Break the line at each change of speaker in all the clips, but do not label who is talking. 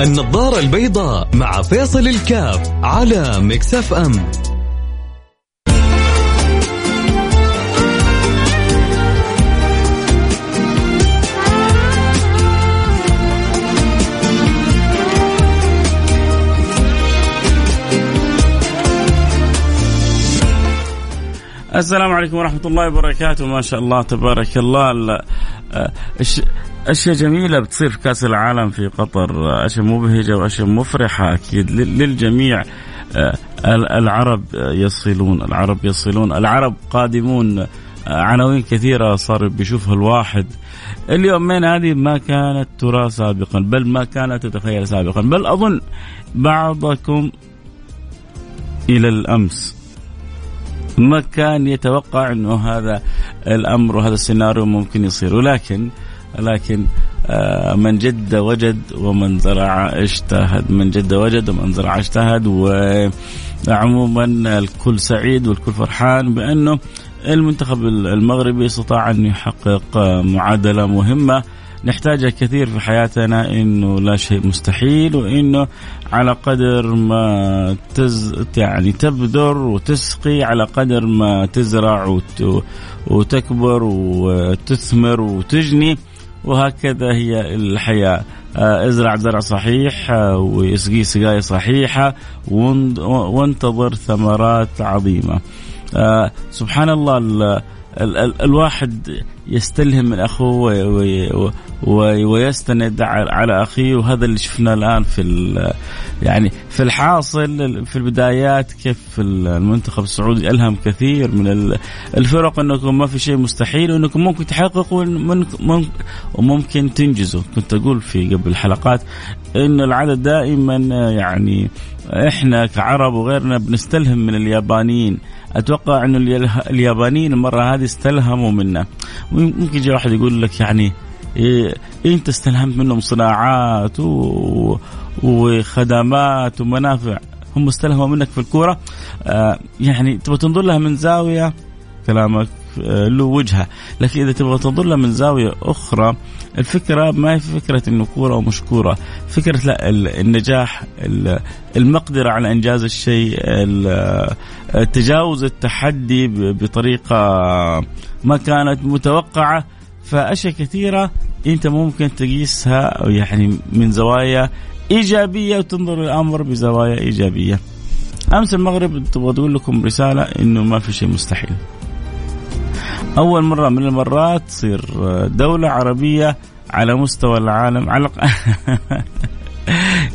النظارة البيضاء مع فيصل الكاف على مكسف أم.
السلام عليكم ورحمة الله وبركاته. ما شاء الله تبارك الله. آه، أشياء جميلة بتصير في كأس العالم في قطر أشياء مبهجة وأشياء مفرحة أكيد للجميع آه، العرب يصلون العرب يصلون العرب قادمون آه، عناوين كثيرة صار بيشوفها الواحد. اليومين هذه ما كانت ترى سابقا بل ما كانت تتخيل سابقا بل أظن بعضكم إلى الأمس ما كان يتوقع أنه هذا الأمر وهذا السيناريو ممكن يصير ولكن لكن آه، من جد وجد ومن زرع اجتهد. من جد وجد ومن زرع اجتهد. وعموما الكل سعيد والكل فرحان بأنه المنتخب المغربي استطاع أن يحقق معادلة مهمة. نحتاجها كثير في حياتنا إنه لا شيء مستحيل وإنه على قدر ما تز يعني تبذر وتسقي على قدر ما تزرع وت... وتكبر وتثمر وتجني. وهكذا هي الحياة. آه، ازرع زرع صحيح آه، ويسقي سقاية صحيحة وانتظر ثمرات عظيمة. آه، سبحان الله ال ال الواحد يستلهم من أخوه ويستند على أخيه وهذا اللي شفناه الآن في يعني في الحاصل في البدايات كيف المنتخب السعودي ألهم كثير من الفرق أنكم ما في شيء مستحيل وأنكم ممكن تحققوا وممكن تنجزوا. كنت أقول في قبل الحلقات انه العدد دائما يعني إحنا كعرب وغيرنا بنستلهم من اليابانيين. أتوقع انه اليابانيين المرة هذه استلهموا منا. ممكن يجي واحد يقول لك يعني إيه أنت استلهمت منهم صناعات. وخدمات ومنافع. هم استلهموا منك في الكورة. آه يعني تبغى تنظر لها من زاوية؟ كلامك. له وجهة لكن إذا تبغى تنظر من زاوية أخرى الفكرة ما هي فكرة إنه كورة ومش كورة فكرة لا النجاح المقدرة على إنجاز الشيء تجاوز التحدي بطريقة ما كانت متوقعة فأشياء كثيرة أنت ممكن تقيسها يعني من زوايا إيجابية وتنظر الامر بزوايا إيجابية. أمس المغرب تبغى تقول لكم رسالة إنه ما في شيء مستحيل. أول مرة من المرات تصير دولة عربية على مستوى العالم على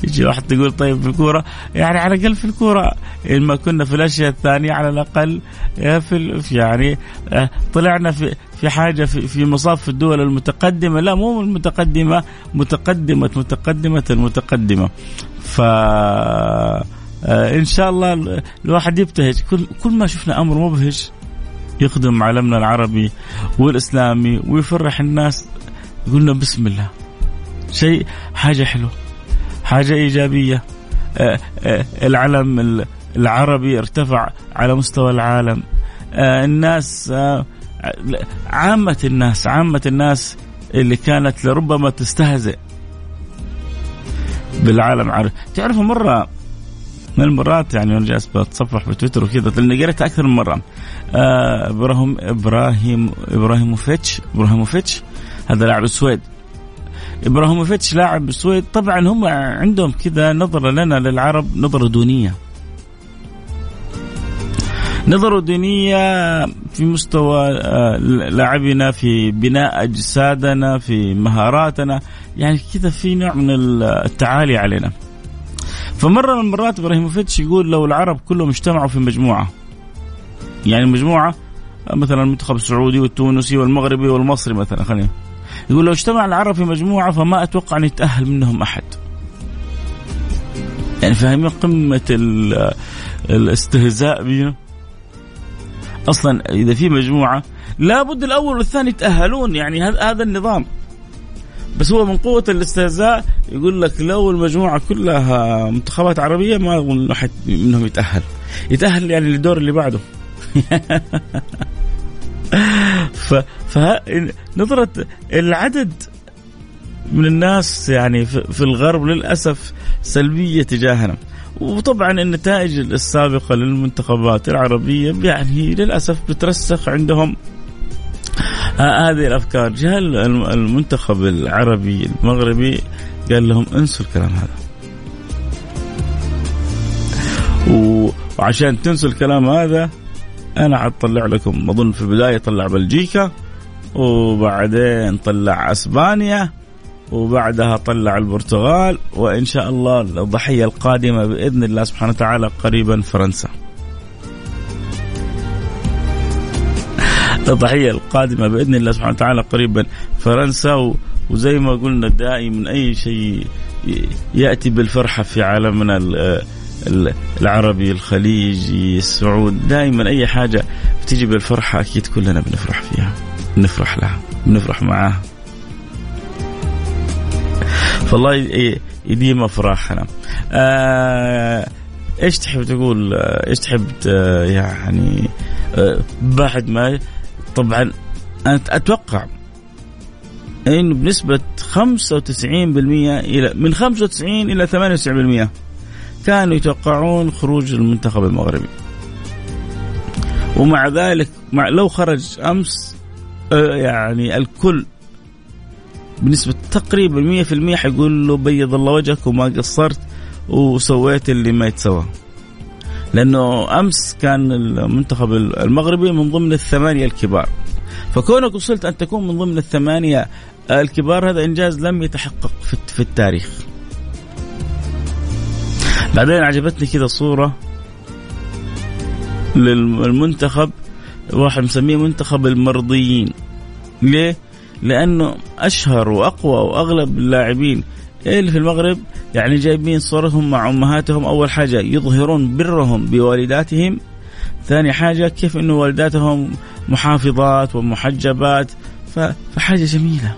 يجي واحد تقول طيب في الكورة يعني على الأقل في الكورة ما كنا في الأشياء الثانية على الأقل في يعني آه، طلعنا في في حاجة في في مصاف الدول المتقدمة لا مو المتقدمة متقدمة متقدمة المتقدمة. ف آه، إن شاء الله الواحد يبتهج. كل كل ما شفنا أمر مبهج يخدم عالمنا العربي والإسلامي ويفرح الناس. قلنا بسم الله. شيء حاجة حلوة. حاجة إيجابية. آه، آه، العلم العربي ارتفع على مستوى العالم. آه، الناس عامة الناس عامة الناس اللي كانت لربما تستهزئ بالعالم العربي. تعرفوا مرة من المرات يعني وأنا جالس بتصفح في تويتر وكذا لأني قريتها أكثر من مرة. آه إبراهيم إبراهيم إبراهيموفيتش إبراهيموفيتش هذا لاعب السويد. إبراهيموفيتش لاعب السويد. طبعا هم عندهم كذا نظرة لنا للعرب نظرة دونية. نظرة دينية في مستوى آه، لاعبنا في بناء أجسادنا في مهاراتنا. يعني كذا في نوع من التعالي علينا. فمرة من المرات إبراهيموفيتش يقول لو العرب كلهم اجتمعوا في مجموعة. يعني مجموعة مثلا المنتخب السعودي والتونسي والمغربي والمصري مثلا خلينا. يقول لو اجتمع العرب في مجموعة فما أتوقع أن يتأهل منهم أحد. يعني فاهمين قمة الاستهزاء بينا؟ أصلا إذا في مجموعة لابد الأول والثاني يتأهلون. يعني هذا النظام. بس هو من قوة الاستهزاء يقول لك لو المجموعة كلها منتخبات عربية ما أظن أحد منهم يتأهل. يتأهل يعني للدور اللي بعده. ف... فنظرة العدد من الناس يعني في الغرب للأسف سلبية تجاهنا. وطبعا النتائج السابقة للمنتخبات العربية يعني للأسف بترسخ عندهم هذه الأفكار. جاء المنتخب العربي المغربي قال لهم انسوا الكلام هذا. وعشان تنسوا الكلام هذا أنا حطلع لكم. اظن في البداية طلع بلجيكا وبعدين طلع أسبانيا وبعدها طلع البرتغال وإن شاء الله الضحية القادمة بإذن الله سبحانه وتعالى قريبا فرنسا. الضحيه القادمة بإذن الله سبحانه وتعالى قريبا. فرنسا وزي ما قلنا دائما أي شيء يأتي بالفرحة في عالمنا العربي الخليجي السعود دائما أي حاجة بتيجي بالفرحة أكيد كلنا بنفرح فيها. بنفرح لها بنفرح معاها. فالله يديم أفراحنا. آه إيش تحب تقول؟ إيش تحب يعني آه بعد ما طبعا أنا أتوقع انه بنسبة 95% إلى من 95 إلى 98% كانوا يتوقعون خروج المنتخب المغربي. ومع ذلك مع لو خرج أمس آه، يعني الكل بنسبة تقريبا 100% حيقول له بيض الله وجهك وما قصرت وسويت اللي ما يتسوى. لأنه أمس كان المنتخب المغربي من ضمن الثمانية الكبار. فكونك وصلت أن تكون من ضمن الثمانية الكبار هذا إنجاز لم يتحقق في التاريخ. بعدين عجبتني كذا صورة للمنتخب واحد مسميه منتخب المرضيين. ليه؟ لأنه أشهر وأقوى وأغلب اللاعبين اللي في المغرب يعني جايبين صورهم مع أمهاتهم أول حاجة يظهرون برهم بوالداتهم ثاني حاجة كيف إنه والداتهم محافظات ومحجبات فحاجة جميلة.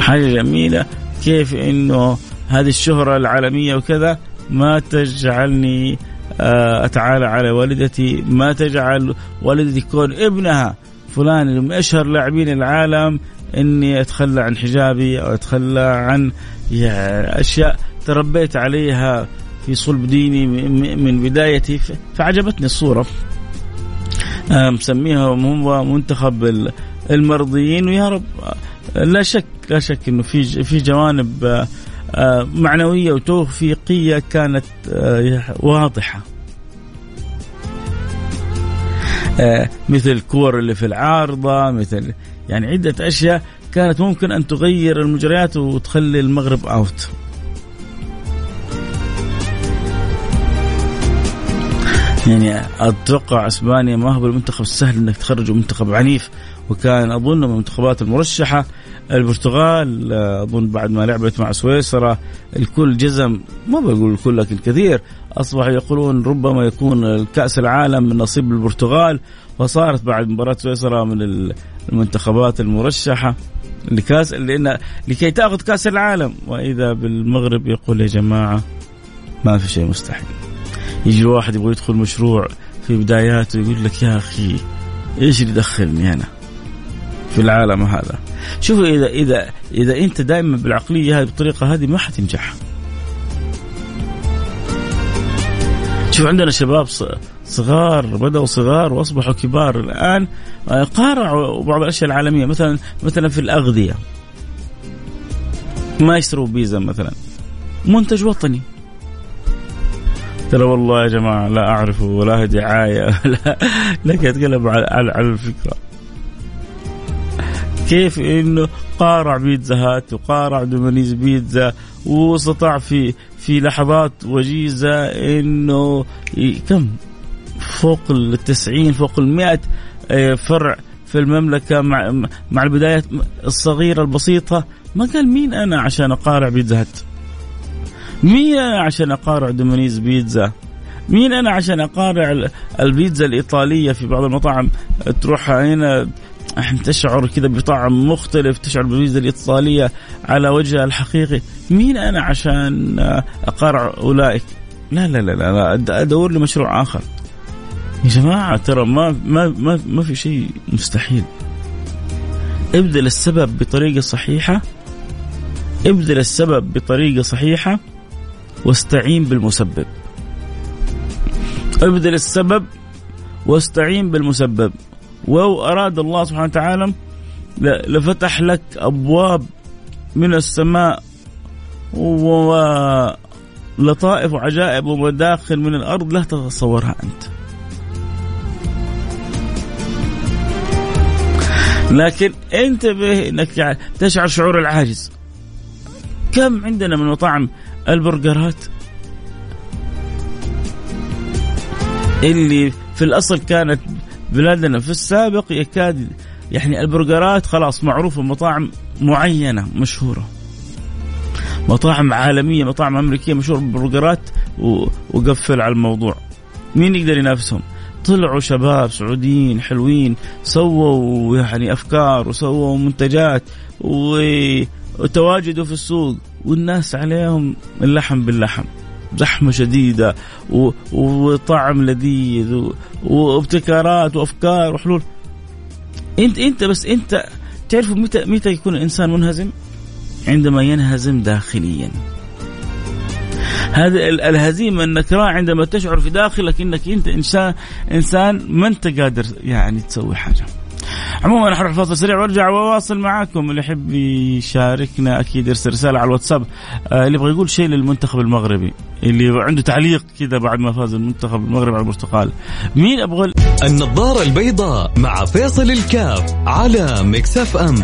حاجة جميلة كيف إنه هذه الشهرة العالمية وكذا ما تجعلني آه، أتعالى على والدتي ما تجعل والدتي تكون ابنها فلان من أشهر لاعبين العالم إني أتخلى عن حجابي أو أتخلى عن يعني أشياء تربيت عليها في صلب ديني من بدايتي. فعجبتني الصورة. آه، مسميها هو منتخب المرضيين. ويا رب لا شك لا شك إنه في في جوانب آه، معنوية وتوفيقية كانت آه، واضحة. آه، مثل الكور اللي في العارضة مثل يعني عدة أشياء كانت ممكن أن تغير المجريات وتخلي المغرب أوت يعني أتوقع أسبانيا ما هو بالمنتخب السهل إنك تخرجوا منتخب عنيف وكان أظن من المنتخبات المرشحة البرتغال أظن بعد ما لعبت مع سويسرا الكل جزم ما بقول الكل لكن كثير اصبحوا يقولون ربما يكون الكأس العالم من نصيب البرتغال وصارت بعد مباراة سويسرا من المنتخبات المرشحة لكاس لأن لكي تأخذ كأس العالم وإذا بالمغرب يقول يا جماعة ما في شيء مستحيل. يجي واحد يبغى يدخل مشروع في بداياته يقول لك يا أخي إيش اللي يدخلني أنا في العالم هذا؟ شوفوا اذا اذا إذا أنت دائما بالعقلية هذه بالطريقة هذه ما حتنجح. شوف عندنا شباب صغار بدأوا صغار وأصبحوا كبار الآن آه، قارعوا بعض الأشياء العالمية مثلا مثلا في الأغذية. Maestro Pizza مثلا. منتج وطني. ترى والله يا جماعة لا أعرفه ولا دعاية ولا لكن أتكلم على, على الفكرة. كيف انه قارع Pizza Hut وقارع Domino's Pizza واستطاع في في لحظات وجيزة إنه كم؟ فوق ال 90 فوق ال 100 آه، فرع في المملكة مع مع البدايات الصغيرة البسيطة. ما قال مين أنا عشان أقارع بيتزا هات مين أنا عشان أقارع دومينيز بيتزا؟ مين أنا عشان أقارع البيتزا الإيطالية في بعض المطاعم؟ تروح هنا تشعر كذا بطعم مختلف تشعر بالبيتزا الإيطالية على وجهها الحقيقي مين أنا عشان اقارع أولئك؟ لا لا لا لا أدور لي مشروع آخر. يا جماعة ترى ما ما ما, ما في شيء مستحيل. ابذل السبب بطريقة صحيحة. ابذل السبب بطريقة صحيحة. واستعين بالمسبب. ابذل السبب واستعين بالمسبب. ولو أراد الله سبحانه وتعالى لفتح لك أبواب من السماء ولطائف وعجائب ومداخل من الأرض لا تتصورها أنت. لكن انتبه إنك تشعر شعور العاجز. كم عندنا من مطاعم البرجرات؟ اللي في الأصل كانت بلادنا. في السابق يكاد يعني البرجرات خلاص معروفه مطاعم معينة مشهورة. مطاعم عالمية مطاعم أمريكية مشهورة بالبرجرات وقفل على الموضوع. مين يقدر ينافسهم؟ طلعوا شباب سعوديين حلوين سووا يعني أفكار وسووا منتجات وتواجدوا في السوق والناس عليهم اللحم باللحم. زحمة شديدة وطعم لذيذ وابتكارات وأفكار وحلول انت إنت بس إنت تعرف متى متى يكون الإنسان منهزم؟ عندما ينهزم داخليا. هذا الهزيمة النكراء عندما تشعر في داخلك إنك أنت انسان إنسان ما أنت قادر يعني تسوي حاجة. عموما حروح فاصل سريع وأرجع وأواصل معاكم. اللي يحب يشاركنا أكيد يرسل رسالة على الواتساب. آه اللي يبغى يقول شيء للمنتخب المغربي اللي عنده تعليق كذا بعد ما فاز المنتخب المغربي على البرتغال مين أبغى
النظارة البيضاء مع فيصل الكاف على Mix FM.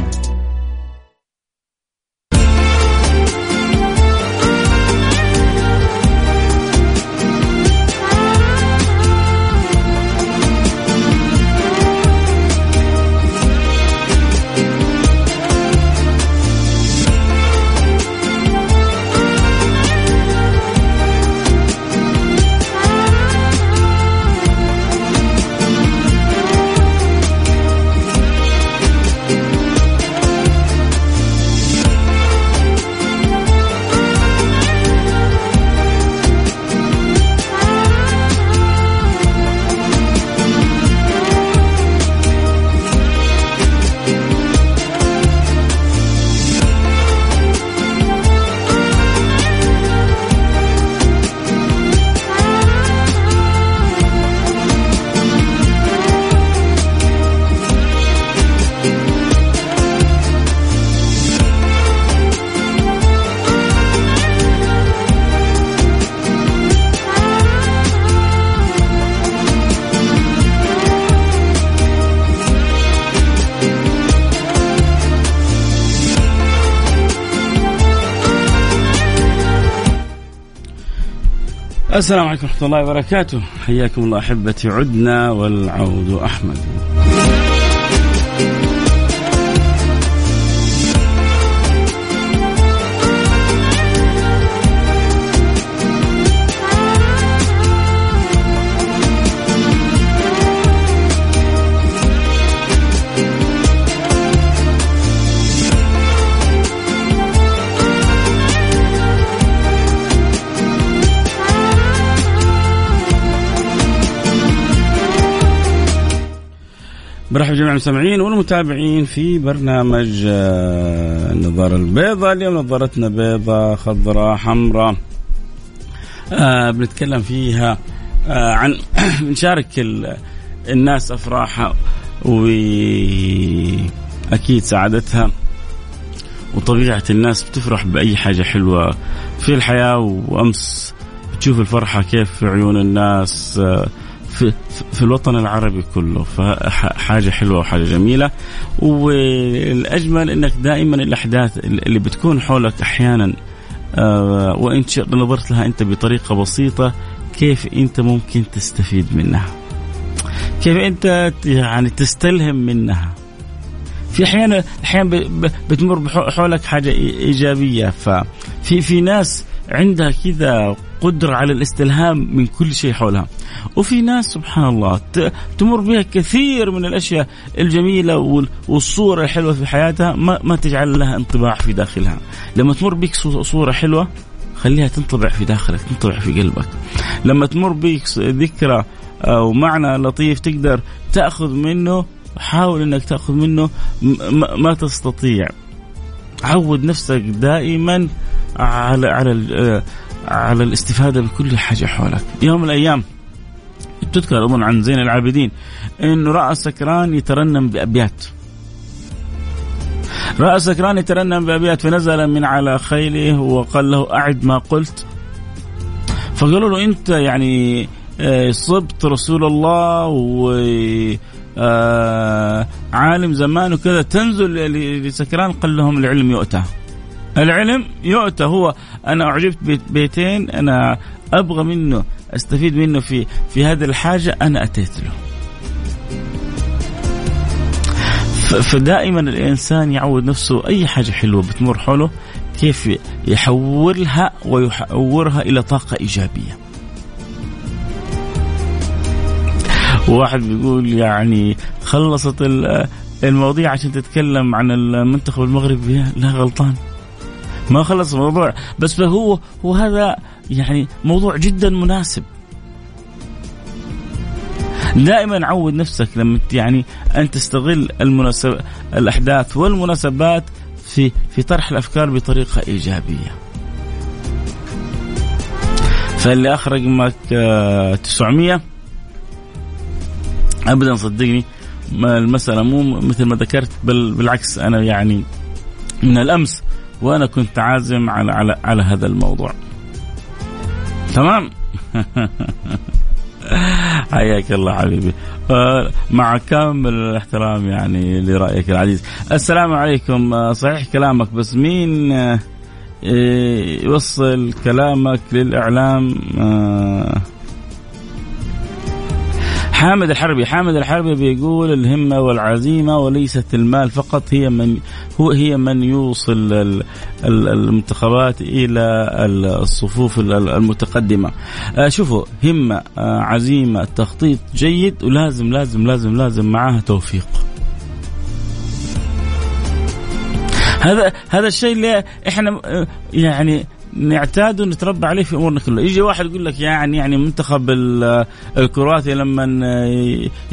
السلام عليكم ورحمة الله وبركاته. حياكم الله أحبتي عدنا والعود أحمد. برحب جميع المستمعين والمتابعين في برنامج آه، النظارة البيضاء. اليوم نظارتنا بيضاء خضراء حمراء. آه بنتكلم فيها آه عن بنشارك الناس أفراحها وأكيد سعادتها وطبيعة الناس بتفرح بأي حاجة حلوة في الحياة. وأمس بتشوف الفرحة كيف في عيون الناس آه في, في الوطن العربي كله. فحاجة حلوة وحاجة جميلة. والأجمل إنك دائما الأحداث اللي بتكون حولك أحيانا آه وإن نظرت لها أنت بطريقة بسيطة كيف أنت ممكن تستفيد منها؟ كيف أنت يعني تستلهم منها؟ في أحيانا أحيانا بتمر حولك حاجة إيجابية. ففي في ناس عندها كذا قدرة على الاستلهام من كل شيء حولها. وفي ناس سبحان الله تمر بها كثير من الأشياء الجميلة والصورة الحلوة في حياتها ما, ما تجعل لها انطباع في داخلها. لما تمر بك صورة حلوة خليها تنطبع في داخلك تنطبع في قلبك. لما تمر بك ذكرى أو معنى لطيف تقدر تأخذ منه حاول إنك تأخذ منه ما تستطيع. عود نفسك دائما على على على الاستفادة بكل حاجة حولك. يوم من الأيام تذكر أظن عن زين العابدين انه رأى سكران يترنم بأبيات. رأى سكران يترنم بأبيات فنزل من على خيله وقال له أعد ما قلت. فقالوا له أنت يعني آه، صبت رسول الله و آه، عالم زمان وكذا تنزل لسكران؟ قال لهم العلم يؤتى. العلم يؤتى. هو أنا أعجبت بيتين أنا أبغى منه أستفيد منه في في هذه الحاجة أنا أتيت له. فدائما الإنسان يعود نفسه أي حاجة حلوة بتمر حوله كيف يحولها ويحورها إلى طاقة إيجابية. واحد بيقول يعني خلصت المواضيع عشان تتكلم عن المنتخب المغربي لا غلطان. ما خلص الموضوع. بس هو هو هذا يعني موضوع جدا مناسب. دائما عود نفسك لما يعني أن تستغل المناسب الأحداث والمناسبات في في طرح الأفكار بطريقة إيجابية. فاللي اخ رقمك 900 ابدا صدقني المسألة مو مثل ما ذكرت بل بالعكس أنا يعني من الأمس وأنا كنت عازم على على على هذا الموضوع. تمام؟ حياك الله حبيبي آه، مع كامل الاحترام يعني لرأيك العزيز السلام عليكم آه، صحيح كلامك بس مين آه، يوصل كلامك للإعلام حامد الحربي حامد الحربي بيقول الهمة والعزيمة وليست المال فقط هي من هو هي من يوصل المنتخبات إلى الصفوف المتقدمة. آه، شوفوا همة آه، عزيمة تخطيط جيد ولازم لازم لازم لازم معاها توفيق. هذا هذا الشيء اللي إحنا آه، يعني نعتاد ونتربى عليه في أمورنا كلها، يجي واحد يقول لك يعني يعني منتخب الكرواتي لما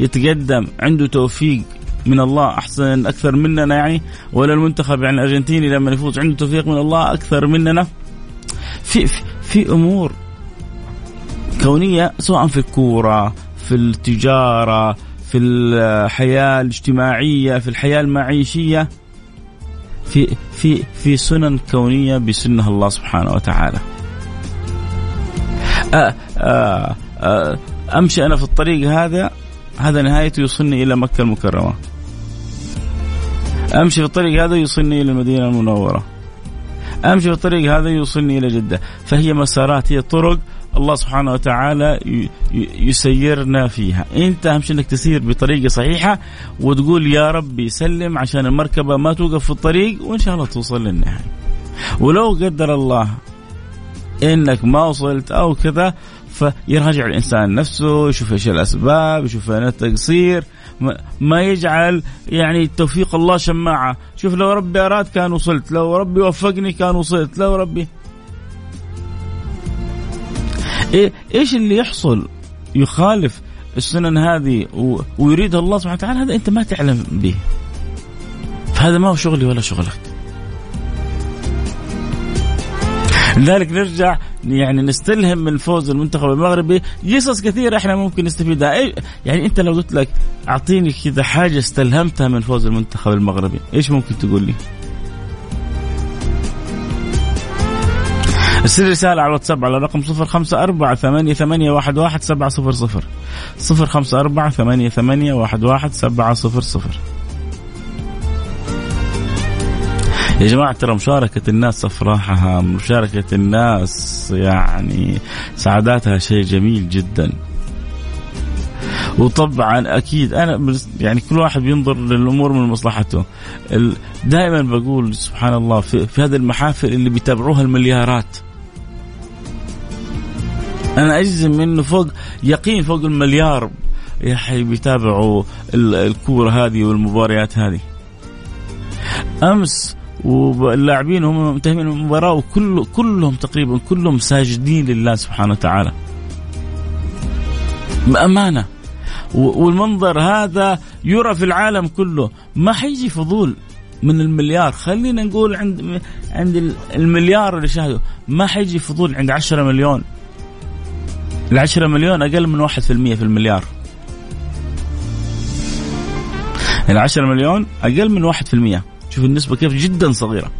يتقدم عنده توفيق من الله أحسن أكثر مننا يعني ولا المنتخب يعني الأرجنتيني لما يفوز عنده توفيق من الله أكثر مننا. في في, في أمور كونية سواء في الكورة في التجارة في الحياة الاجتماعية في الحياة المعيشية. في في في سنن كونية بسنها الله سبحانه وتعالى. أمشي أنا في الطريق هذا هذا نهايته يوصلني إلى مكة المكرمة. أمشي في الطريق هذا يوصلني إلى المدينة المنورة. أمشي في الطريق هذا يوصلني إلى جدة، فهي مسارات هي طرق الله سبحانه وتعالى يسيرنا فيها. انت أهم شيء إنك تسير بطريقة صحيحة وتقول يا ربي سلم عشان المركبة ما توقف في الطريق وإن شاء الله توصل للنهاية. ولو قدر الله إنك ما وصلت أو كذا فيراجع الإنسان نفسه يشوف إيش الأسباب يشوف أين التقصير ما يجعل يعني توفيق الله شماعة. شوف لو ربي أراد كان وصلت لو ربي وفقني كان وصلت لو ربي إيه إيش اللي يحصل؟ يخالف السنن هذه ويريدها الله سبحانه وتعالى هذا أنت ما تعلم به. فهذا ما هو شغلي ولا شغلك لذلك نرجع يعني نستلهم من فوز المنتخب المغربي. قصص كثيرة إحنا ممكن نستفيدها. إيه يعني أنت لو قلت لك أعطيني كذا حاجة استلهمتها من فوز المنتخب المغربي إيش ممكن تقول لي؟ ارسل رسالة على الواتساب على رقم صفر خمسة أربعة ثمانية, ثمانية واحد, واحد سبعة صفر صفر. صفر خمسة أربعة ثمانية, ثمانية واحد, واحد سبعة صفر صفر. يا جماعة ترى مشاركة الناس أفراحها مشاركة الناس يعني سعاداتها شيء جميل جدا. وطبعا أكيد أنا يعني كل واحد بينظر للأمور من مصلحته. دائما بقول سبحان الله في, في هذه المحافل اللي بيتابعوها المليارات. أنا أجزم إنه فوق يقين فوق المليار بيتابعوا الكورة هذه والمباريات هذه. أمس واللاعبين هم منتهين المباراة وكل كلهم تقريبا كلهم ساجدين لله سبحانه وتعالى. بأمانة. والمنظر هذا يرى في العالم كله. ما حيجي فضول من المليار. خلينا نقول عند عند المليار اللي شاهدوا ما حيجي فضول عند 10 مليون. ال 10 مليون أقل من 1% في المليار. ال 10 مليون أقل من 1% شوف النسبة كيف جدا صغيرة.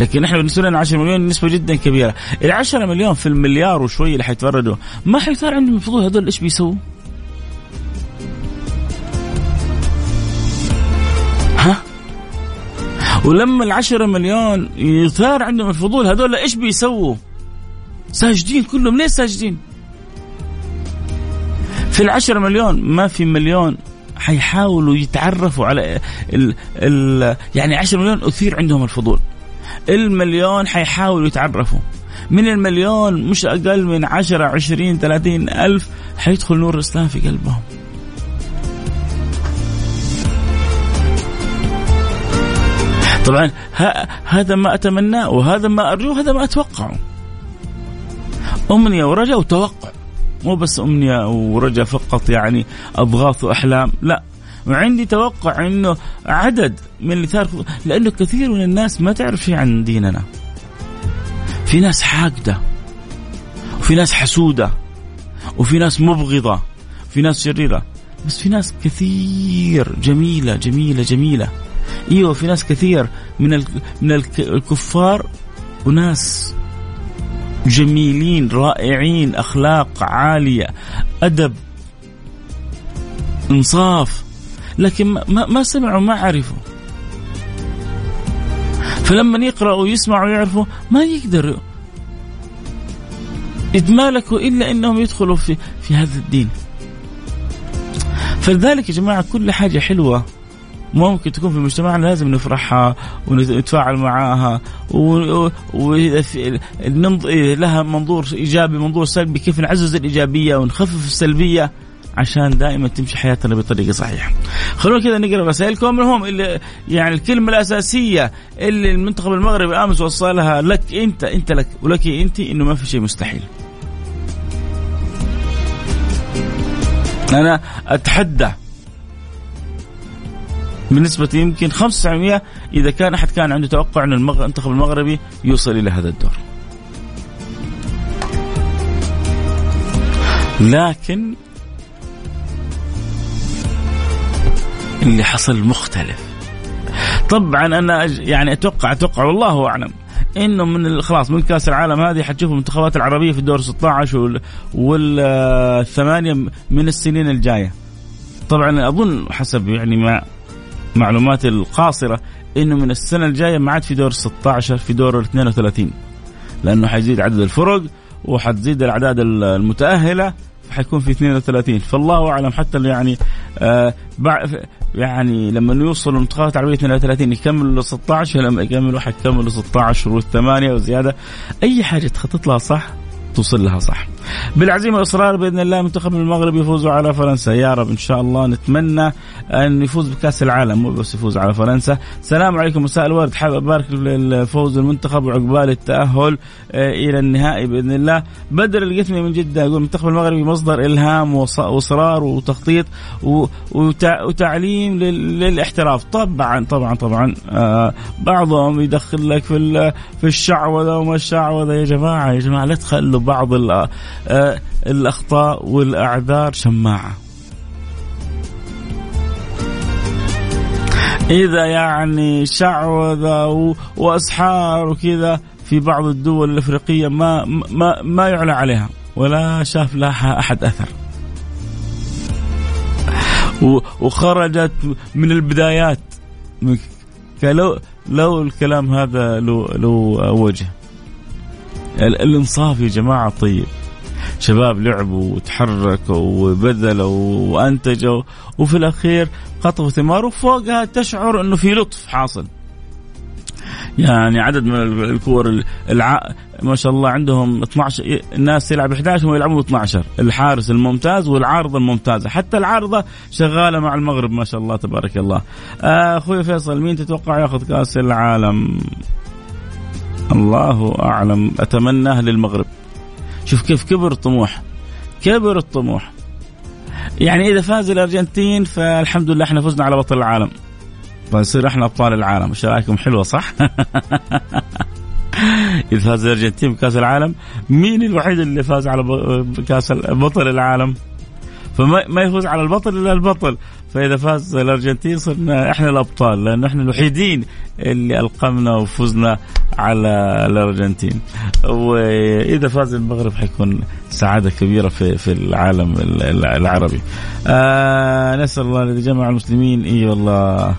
لكن إحنا بالنسبة لنا 10 مليون نسبة جدا كبيرة. ال 10 مليون في المليار وشوي اللي حيتفردوا ما حيصير عندهم فضول هذول إيش بيسووا؟ ها؟ ولما العشرة مليون يثار عندهم الفضول هذول إيش بيسووا؟ ساجدين كلهم. ليش ساجدين؟ في العشرة مليون ما في مليون حيحاولوا يتعرفوا على ال ال يعني 10 مليون أثير عندهم الفضول. المليون حيحاولوا يتعرفوا. من المليون مش أقل من 10 20 30 ألف حيدخل نور الإسلام في قلبهم. طبعا هذا ما أتمناه وهذا ما أرجوه وهذا ما أتوقعه. امنيه ورجاء وتوقع. مو بس أمنية ورجاء فقط يعني أضغاث وأحلام. لا وعندي توقع إنه عدد من اللي ثار لأنه كثير من الناس ما تعرف شيء عن ديننا. في ناس حاقدة وفي ناس حسودة وفي ناس مبغضة وفي ناس شريرة بس في ناس كثير جميلة جميلة جميلة. إيوه في ناس كثير من من الكفار وناس جميلين رائعين أخلاق عالية أدب إنصاف. لكن ما, ما سمعوا ما عرفوا. فلما يقرأوا ويسمعوا ويعرفوا ما يقدروا يتمالكوا إلا أنهم يدخلوا في, في هذا الدين. فلذلك يا جماعة كل حاجة حلوة. ممكن تكون في مجتمعنا لازم نفرحها ونتفاعل معاها لها منظور إيجابي منظور سلبي كيف نعزز الإيجابية ونخفف السلبية عشان دائما تمشي حياتنا بطريقة صحيحة. خلونا كذا نقرأ رسائلكم المهم اللي يعني الكلمة الأساسية اللي المنتخب المغربي آمس وصلها لك أنت أنت لك ولك أنت إنه ما في شيء مستحيل. أنا أتحدى بنسبة يمكن 95% إذا كان أحد كان عنده توقع أن المنتخب المغربي يوصل إلى هذا الدور لكن اللي حصل مختلف طبعا أنا يعني أتوقع أتوقع والله أعلم إنه من خلاص من كأس العالم هذه حتشوف المنتخبات العربية في الدور 16 والثمانية من السنين الجاية. طبعا أظن حسب يعني ما معلوماتي القاصرة إنه من السنة الجاية ما عاد في دور 16 في دور 32 لأنه حيزيد عدد الفرق وحتزيد الأعداد المتأهلة حيكون في 32 فالله أعلم حتى يعني آه يعني لما يوصلوا المنتخبات العربيه 32 يكملوا 16 لما يكملوا حيكملوا 16 والثمانية وزيادة. أي حاجة تخطط لها صح توصل لها صح. بالعزيمة والإصرار بإذن الله منتخب المغرب يفوزوا على فرنسا يا رب إن شاء الله نتمنى أن يفوز بكأس العالم مو بس يفوز على فرنسا. السلام عليكم مساء الورد حابب أبارك للفوز المنتخب وعقبال التأهل آه، إلى النهائي بإذن الله. بدر القثمي من جدة يقول المنتخب المغربي مصدر إلهام وإصرار وتخطيط وتعليم للاحتراف طبعا طبعا طبعا آه، بعضهم يدخل لك في في الشعوذة وما الشعوذة يا جماعة يا جماعة لا تخلوا بعض الأخطاء والأعذار شماعة. إذا يعني شعوذه وأسحار وكذا في بعض الدول الأفريقية ما ما ما يعلى عليها ولا شاف لها أحد أثر. وخرجت من البدايات لو لو الكلام هذا له له وجه الإنصاف يا جماعة طيب شباب لعبوا وتحركوا وبذلوا وأنتجوا وفي الأخير قطفوا ثمار وفوقها تشعر إنه في لطف حاصل. يعني عدد من الكور الع... ما شاء الله عندهم 12 الناس تلعب 11 هم يلعبون 12 الحارس الممتاز والعارضة الممتازة. حتى العارضة شغالة مع المغرب ما شاء الله تبارك الله. آه، أخوي فيصل مين تتوقع ياخذ كأس العالم؟ الله أعلم. أتمناه للمغرب. شوف كيف كبر الطموح. كبر الطموح. يعني إذا فاز الأرجنتين فالحمد لله إحنا فزنا على بطل العالم. فنصير إحنا أبطال العالم. إيش رأيكم؟ حلوة صح؟ إذا فاز الأرجنتين بكأس العالم مين الوحيد اللي فاز على كاس بطل العالم؟ فما ما يفوز على البطل إلا البطل. فإذا فاز الأرجنتين صرنا إحنا الأبطال لأنه إحنا الوحيدين اللي ألقمنا وفزنا على الأرجنتين. وإذا فاز المغرب حيكون سعادة كبيرة في في العالم العربي. آه نسأل الله الذي جمع المسلمين. إي والله.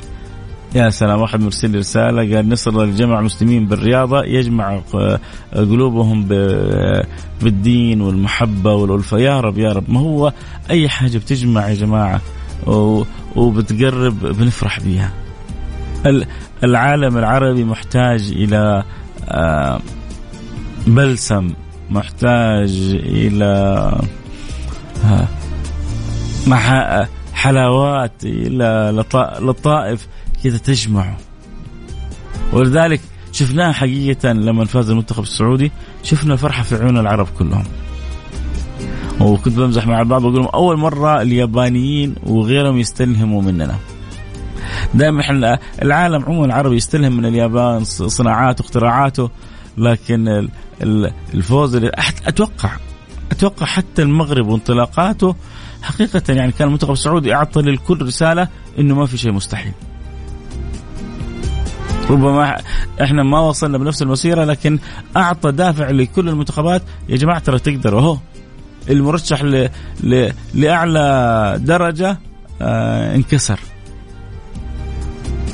يا سلام. واحد مرسل رسالة. قال نسأل الله لجمع المسلمين بالرياضة يجمع قلوبهم بالدين والمحبة والألفة. يا رب يا رب. ما هو أي حاجة بتجمع يا جماعة؟ وبتقرب بنفرح بيها. العالم العربي محتاج إلى آه، بلسم محتاج آه، حلاوات إلى لطائف كذا تجمعه. ولذلك شفناها حقيقة لما فاز المنتخب السعودي شفنا الفرحة في عيون العرب كلهم. وكنت بمزح مع البعض بقول أول مرة اليابانيين وغيرهم يستلهموا مننا. دائما العالم عموما العربي يستلهم من اليابان صناعاته اختراعاته لكن الفوز أتوقع أتوقع حتى المغرب وانطلاقاته حقيقة يعني كان المنتخب السعودي أعطى للكل رسالة إنه ما في شيء مستحيل. ربما إحنا ما وصلنا بنفس المسيرة لكن أعطى دافع لكل المنتخبات يا جماعة ترى تقدروا أهو المرشح ل... ل... لأعلى درجة آه انكسر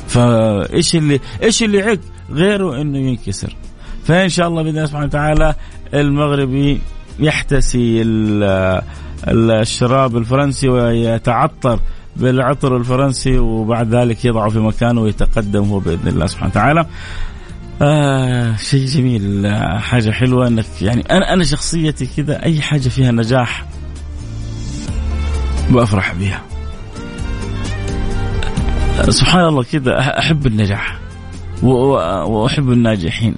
فايش اللي إيش اللي عق غيره انه ينكسر فان شاء الله بإذن الله سبحانه وتعالى المغربي يحتسي الشراب الفرنسي ويتعطر بالعطر الفرنسي وبعد ذلك يضعه في مكانه ويتقدم هو بإذن الله سبحانه وتعالى. آه شيء جميل حاجة حلوة إنك يعني أنا أنا شخصيتي كذا أي حاجة فيها نجاح بفرح بها. سبحان الله كذا أحب النجاح وأحب الناجحين.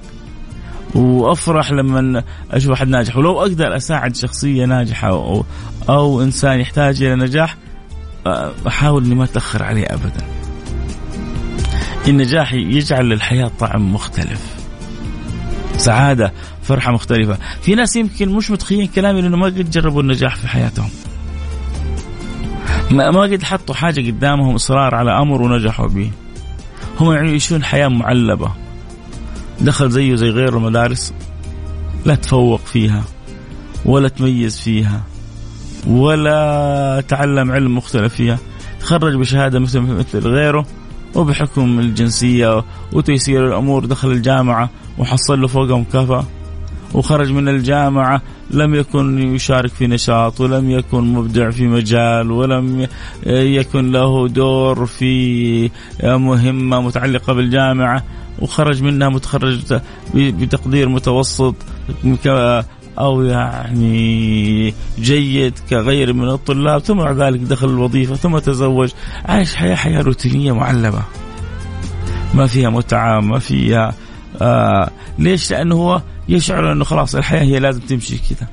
وأفرح لما أشوف أحد ناجح ولو أقدر أساعد شخصية ناجحة أو, أو إنسان يحتاج إلى نجاح أحاول إني ما أتأخر عليه ابدا. النجاح يجعل للحياة طعم مختلف. سعادة، فرحة مختلفة، في ناس يمكن مش متخيلين كلامي لأنه ما قد جربوا النجاح في حياتهم. ما ما قد حطوا حاجة قدامهم إصرار على أمر ونجحوا به. هم يعيشون حياة معلبة. دخل زيه زي غيره المدارس لا تفوق فيها ولا تميز فيها ولا تعلم علم مختلف فيها تخرج بشهادة مثل مثل غيره وبحكم الجنسية وتيسير الأمور دخل الجامعة وحصل له فوقها مكافأة وخرج من الجامعة لم يكن يشارك في نشاط ولم يكن مبدع في مجال ولم يكن له دور في مهمة متعلقة بالجامعة وخرج منها متخرج بتقدير متوسط أو يعني جيد كغير من الطلاب ثم بعد ذلك دخل الوظيفة ثم تزوج عايش حياه حياة روتينية معلبه ما فيها متعة ما فيها آه ليش؟ لأنه هو يشعر إنه خلاص الحياة هي لازم تمشي كذا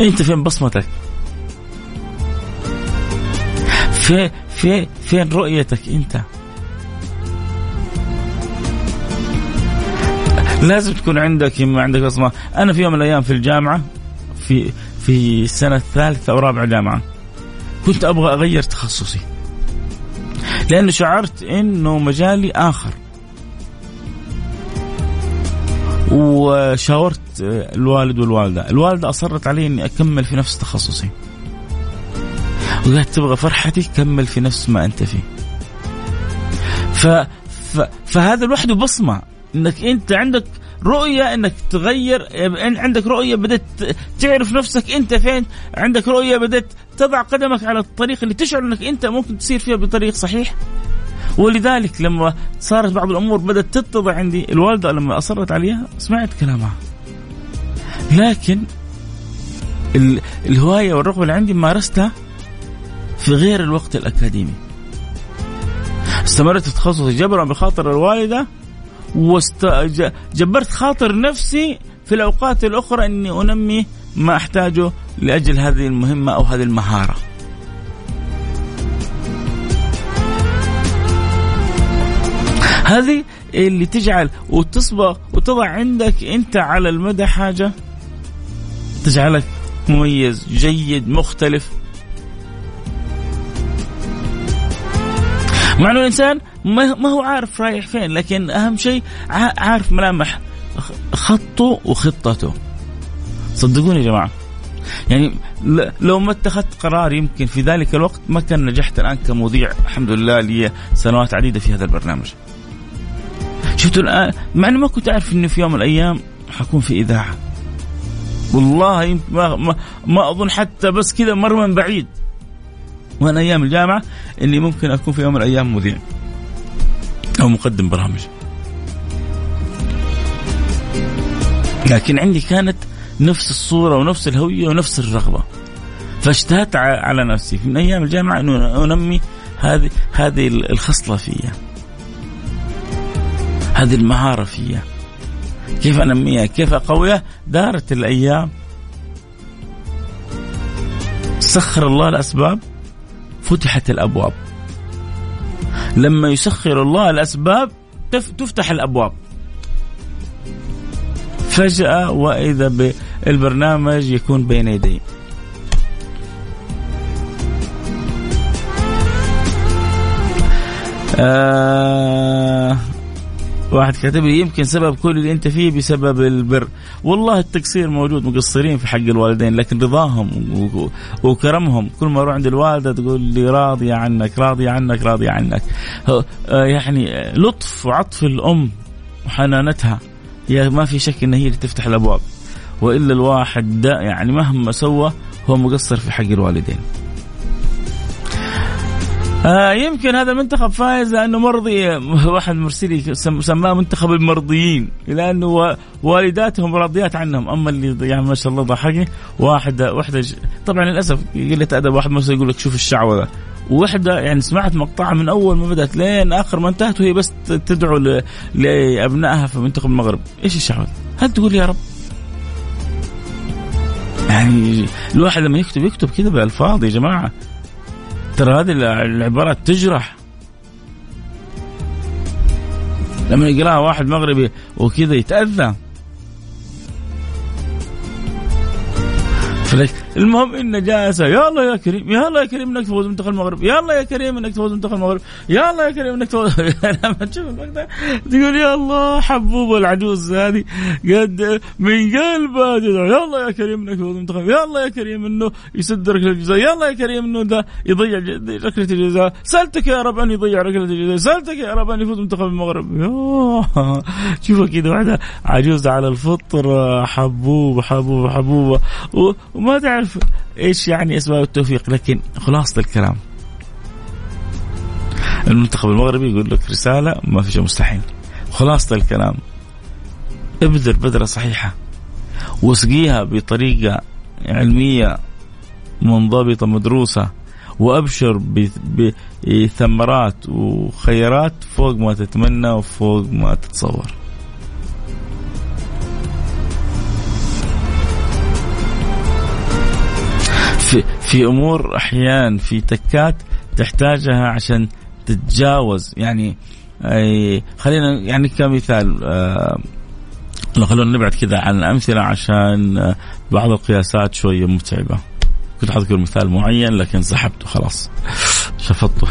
أنت فين بصمتك؟ في في فين رؤيتك أنت؟ لازم تكون عندك ما عندك بصمة أنا في يوم من الأيام في الجامعة في في السنة الثالثة أو رابعه جامعة كنت أبغى أغير تخصصي لأنه شعرت إنه مجالي آخر. وشاورت الوالد والوالدة. الوالدة أصرت علي إني أكمل في نفس تخصصي. وقالت تبغى فرحتي كمل في نفس ما أنت فيه. ف... ف... فهذا لوحده بصمة. إنك أنت عندك رؤية إنك تغير عندك رؤية بدأت تعرف نفسك أنت فين عندك رؤية بدأت تضع قدمك على الطريق اللي تشعر إنك أنت ممكن تسير فيها بطريق صحيح. ولذلك لما صارت بعض الأمور بدأت تتضح عندي الوالدة لما أصرت عليها سمعت كلامها. لكن الهواية والرغبة اللي عندي مارستها في غير الوقت الأكاديمي. استمرت في تخصصي جبرا بخاطر الوالدة وجبرت خاطر نفسي في الأوقات الأخرى إني أنمي ما أحتاجه لأجل هذه المهمة أو هذه المهارة. هذه اللي تجعل وتصبغ وتضع عندك أنت على المدى حاجة تجعلك مميز جيد مختلف مع إنه الإنسان ما هو عارف رايح فين لكن أهم شيء عارف ملامح خطه وخطته صدقوني يا جماعة يعني لو ما اتخذت قرار يمكن في ذلك الوقت ما كان نجحت الآن كمذيع الحمد لله لي سنوات عديدة في هذا البرنامج. شفتوا الآن مع إني ما كنت أعرف إنه في يوم من الأيام حكون في إذاعة. والله ما, ما, ما أظن حتى بس كذا مر من بعيد وأنا أيام الجامعة اني ممكن أكون في يوم من الأيام مذيع أو مقدم برامج. لكن عندي كانت نفس الصورة ونفس الهوية ونفس الرغبة. فاجتهدت على نفسي من أيام الجامعة أنه أنمي هذه هذه الخصلة فيا. هذه المهارة فيا. كيف أنميها؟ كيف أقويها؟ دارت الأيام سخر الله الأسباب فتحت الأبواب. لما يسخر الله الأسباب تفتح الأبواب. فجأة وإذا بالبرنامج يكون بين يدي آه واحد كاتب لي يمكن سبب كل اللي أنت فيه بسبب البر. والله التقصير موجود مقصرين في حق الوالدين لكن رضاهم وكرمهم. كل ما أروح عند الوالدة تقول لي راضيه عنك راضيه عنك راضيه عنك. آه، يعني لطف وعطف الأم وحنانتها. هي ما في شك ان هي اللي تفتح الأبواب. وإلا الواحد ده يعني مهما سوى هو مقصر في حق الوالدين. آه يمكن هذا المنتخب فايز لأنه مرضي. واحد مرسلي سماه منتخب المرضيين. لأنه والداتهم راضيات عنهم. أما اللي يعني ما شاء الله ضحكني. واحدة واحدة طبعا للأسف قلة أدب. واحد مثلا يقول لك شوف الشعوذة. وحده يعني سمعت مقطعها من أول ما بدأت لين آخر ما انتهت وهي بس تدعو لأبنائها في منتخب المغرب، إيش الشعوذة؟ هل تقول يا رب؟ يعني الواحد لما يكتب يكتب كذا بالفاظ يا جماعة. ترى هذه العبارات تجرح. لما يقراها واحد مغربي وكذا يتأذى. المهم ان جالسه يلا يا كريم يلا يا كريم إنك تفوز منتخب المغرب يلا يا كريم إنك تفوز منتخب المغرب يلا يا كريم إنك تفوز لما تشوف المقطع تقول يا الله حبوب العجوز هذه قد من قلبها يلا يا كريم إنك تفوز منتخب يلا يا كريم إنه يسد ركلة الجزاء يلا يا كريم إنه ده يضيع ركلة الجزاء. سألتك يا رب أن يضيع ركلة الجزاء سألتك يا رب أن يفوز منتخب المغرب. شوفها كذا واحدة عجوز على الفطر حبوب حبوب حبوبه وما تعرف إيش يعني أسباب التوفيق لكن خلاصة الكلام. المنتخب المغربي يقول لك رسالة ما في شيء مستحيل. خلاصة الكلام. ابذر بذرة صحيحة. واسقيها بطريقة علمية منضبطة مدروسة. وأبشر بثمرات وخيرات فوق ما تتمنى وفوق ما تتصور. في أمور أحيان في تكات تحتاجها عشان تتجاوز. يعني خلينا يعني كمثال آه خلونا نبعد كذا عن الأمثلة عشان آه، بعض القياسات شوية متعبة. كنت حاذكر مثال معين لكن سحبته خلاص. شفطته.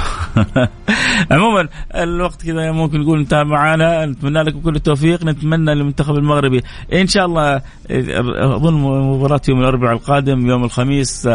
عموما الوقت كذا ممكن نقول انتهى معنا نتمنى لكم كل التوفيق. نتمنى للمنتخب المغربي. إن شاء الله أظن مباراة يوم الأربعاء القادم يوم الخميس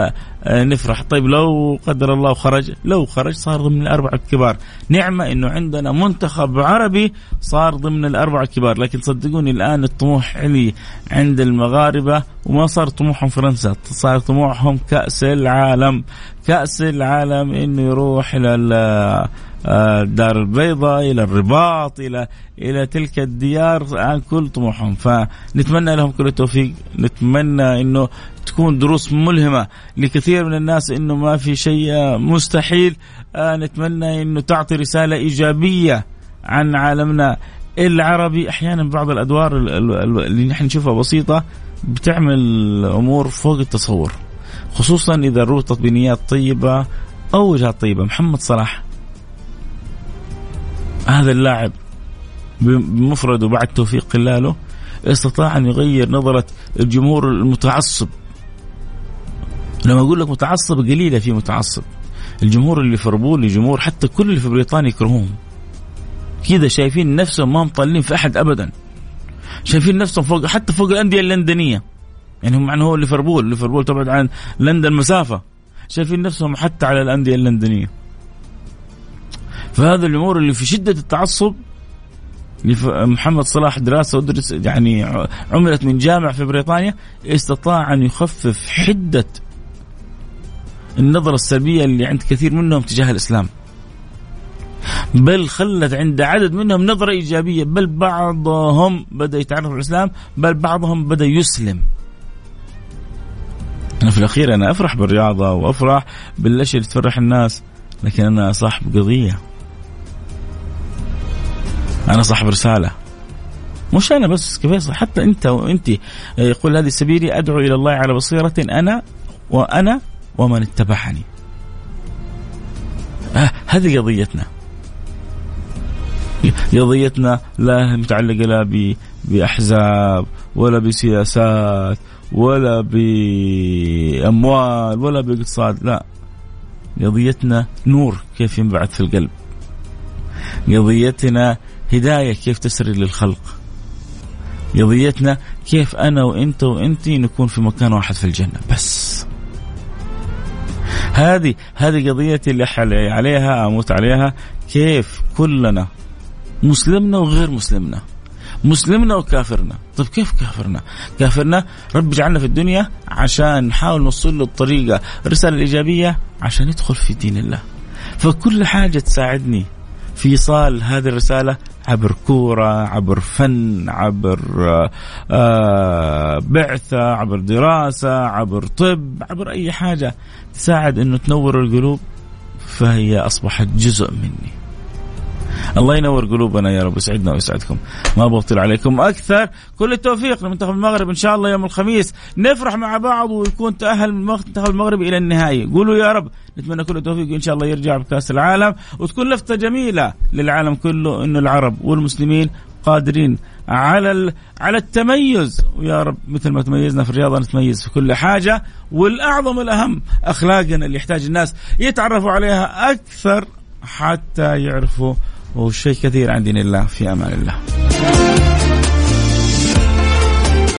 نفرح. طيب لو قدر الله خرج لو خرج صار ضمن الأربعة الكبار. نعمة إنه عندنا منتخب عربي صار ضمن الأربعة الكبار. لكن صدقوني الآن الطموح علي عند المغاربة وما صار طموحهم فرنسا صار طموحهم كأس العالم. كأس العالم إنه يروح إلى الدار البيضاء إلى الرباط إلى إلى تلك الديار الان كل طموحهم. فنتمنى لهم كل التوفيق. نتمنى إنه تكون دروس ملهمة لكثير من الناس إنه ما في شيء مستحيل. آه نتمنى إنه تعطي رسالة إيجابية عن عالمنا العربي. أحيانا بعض الأدوار اللي نحن نشوفها بسيطة بتعمل أمور فوق التصور. خصوصا إذا ربطت بنيات طيبة أو وجهات طيبة. محمد صلاح هذا اللاعب بمفرده بعد توفيق قلاله استطاع أن يغير نظرة الجمهور المتعصب. لما أقول لك متعصب قليلة في متعصب. الجمهور اللي في ليفربول جمهور حتى كل اللي في بريطانيا يكرهوهم. كذا شايفين نفسهم ما مطلين في أحد أبدا. شايفين نفسهم فوق حتى فوق الأندية اللندنية. يعني هم هو ليفربول. ليفربول تبعد عن لندن مسافة. شايفين نفسهم حتى على الأندية اللندنية. فهذا الجمهور اللي في شدة التعصب محمد صلاح دراسة أدرس يعني عملت من جامع في بريطانيا استطاع أن يخفف حدة النظرة السلبية اللي عند كثير منهم تجاه الإسلام. بل خلت عند عدد منهم نظرة إيجابية. بل بعضهم بدأ يتعرف على الإسلام بل بعضهم بدأ يسلم. أنا في الأخير أنا أفرح بالرياضة وأفرح بالأشياء اللي تفرح الناس لكن أنا صاحب قضية. أنا صاحب رسالة. مش أنا بس كيف حتى أنت وأنت يقول هذه سبيلي أدعو إلى الله على بصيرة أنا وأنا ومن اتبعني. آه هذه قضيتنا. قضيتنا لا متعلقة لا بأحزاب ولا بسياسات ولا بأموال ولا بإقتصاد لا. قضيتنا نور كيف ينبعث في القلب. قضيتنا هداية كيف تسري للخلق. قضيتنا كيف أنا وأنت وأنت نكون في مكان واحد في الجنة بس. هذه هذه قضيتي اللي عليها أموت عليها كيف كلنا مسلمنا وغير مسلمنا. مسلمنا وكافرنا. طيب كيف كافرنا؟ كافرنا رب جعلنا في الدنيا عشان نحاول نوصل له الطريقة الرسالة الإيجابية عشان يدخل في دين الله. فكل حاجة تساعدني في ايصال هذه الرسالة عبر كورة، عبر فن، عبر آه، بعثة، عبر دراسة، عبر طب، عبر أي حاجة تساعد إنه تنور القلوب فهي أصبحت جزء مني. الله ينور قلوبنا يا رب يسعدنا ويسعدكم. ما بطل عليكم. أكثر كل التوفيق لمنتخب المغرب إن شاء الله يوم الخميس. نفرح مع بعض ويكون تأهل المنتخب المغربي إلى النهائي. قولوا يا رب نتمنى كل التوفيق ان شاء الله يرجع بكأس العالم وتكون لفتة جميلة للعالم كله إنه العرب والمسلمين قادرين على على التميز. ويا رب مثل ما تميزنا في الرياضة نتميز في كل حاجة. والأعظم الأهم أخلاقنا اللي يحتاج الناس يتعرفوا عليها أكثر حتى يعرفوا وشيء كثير عن دين الله في أمان الله.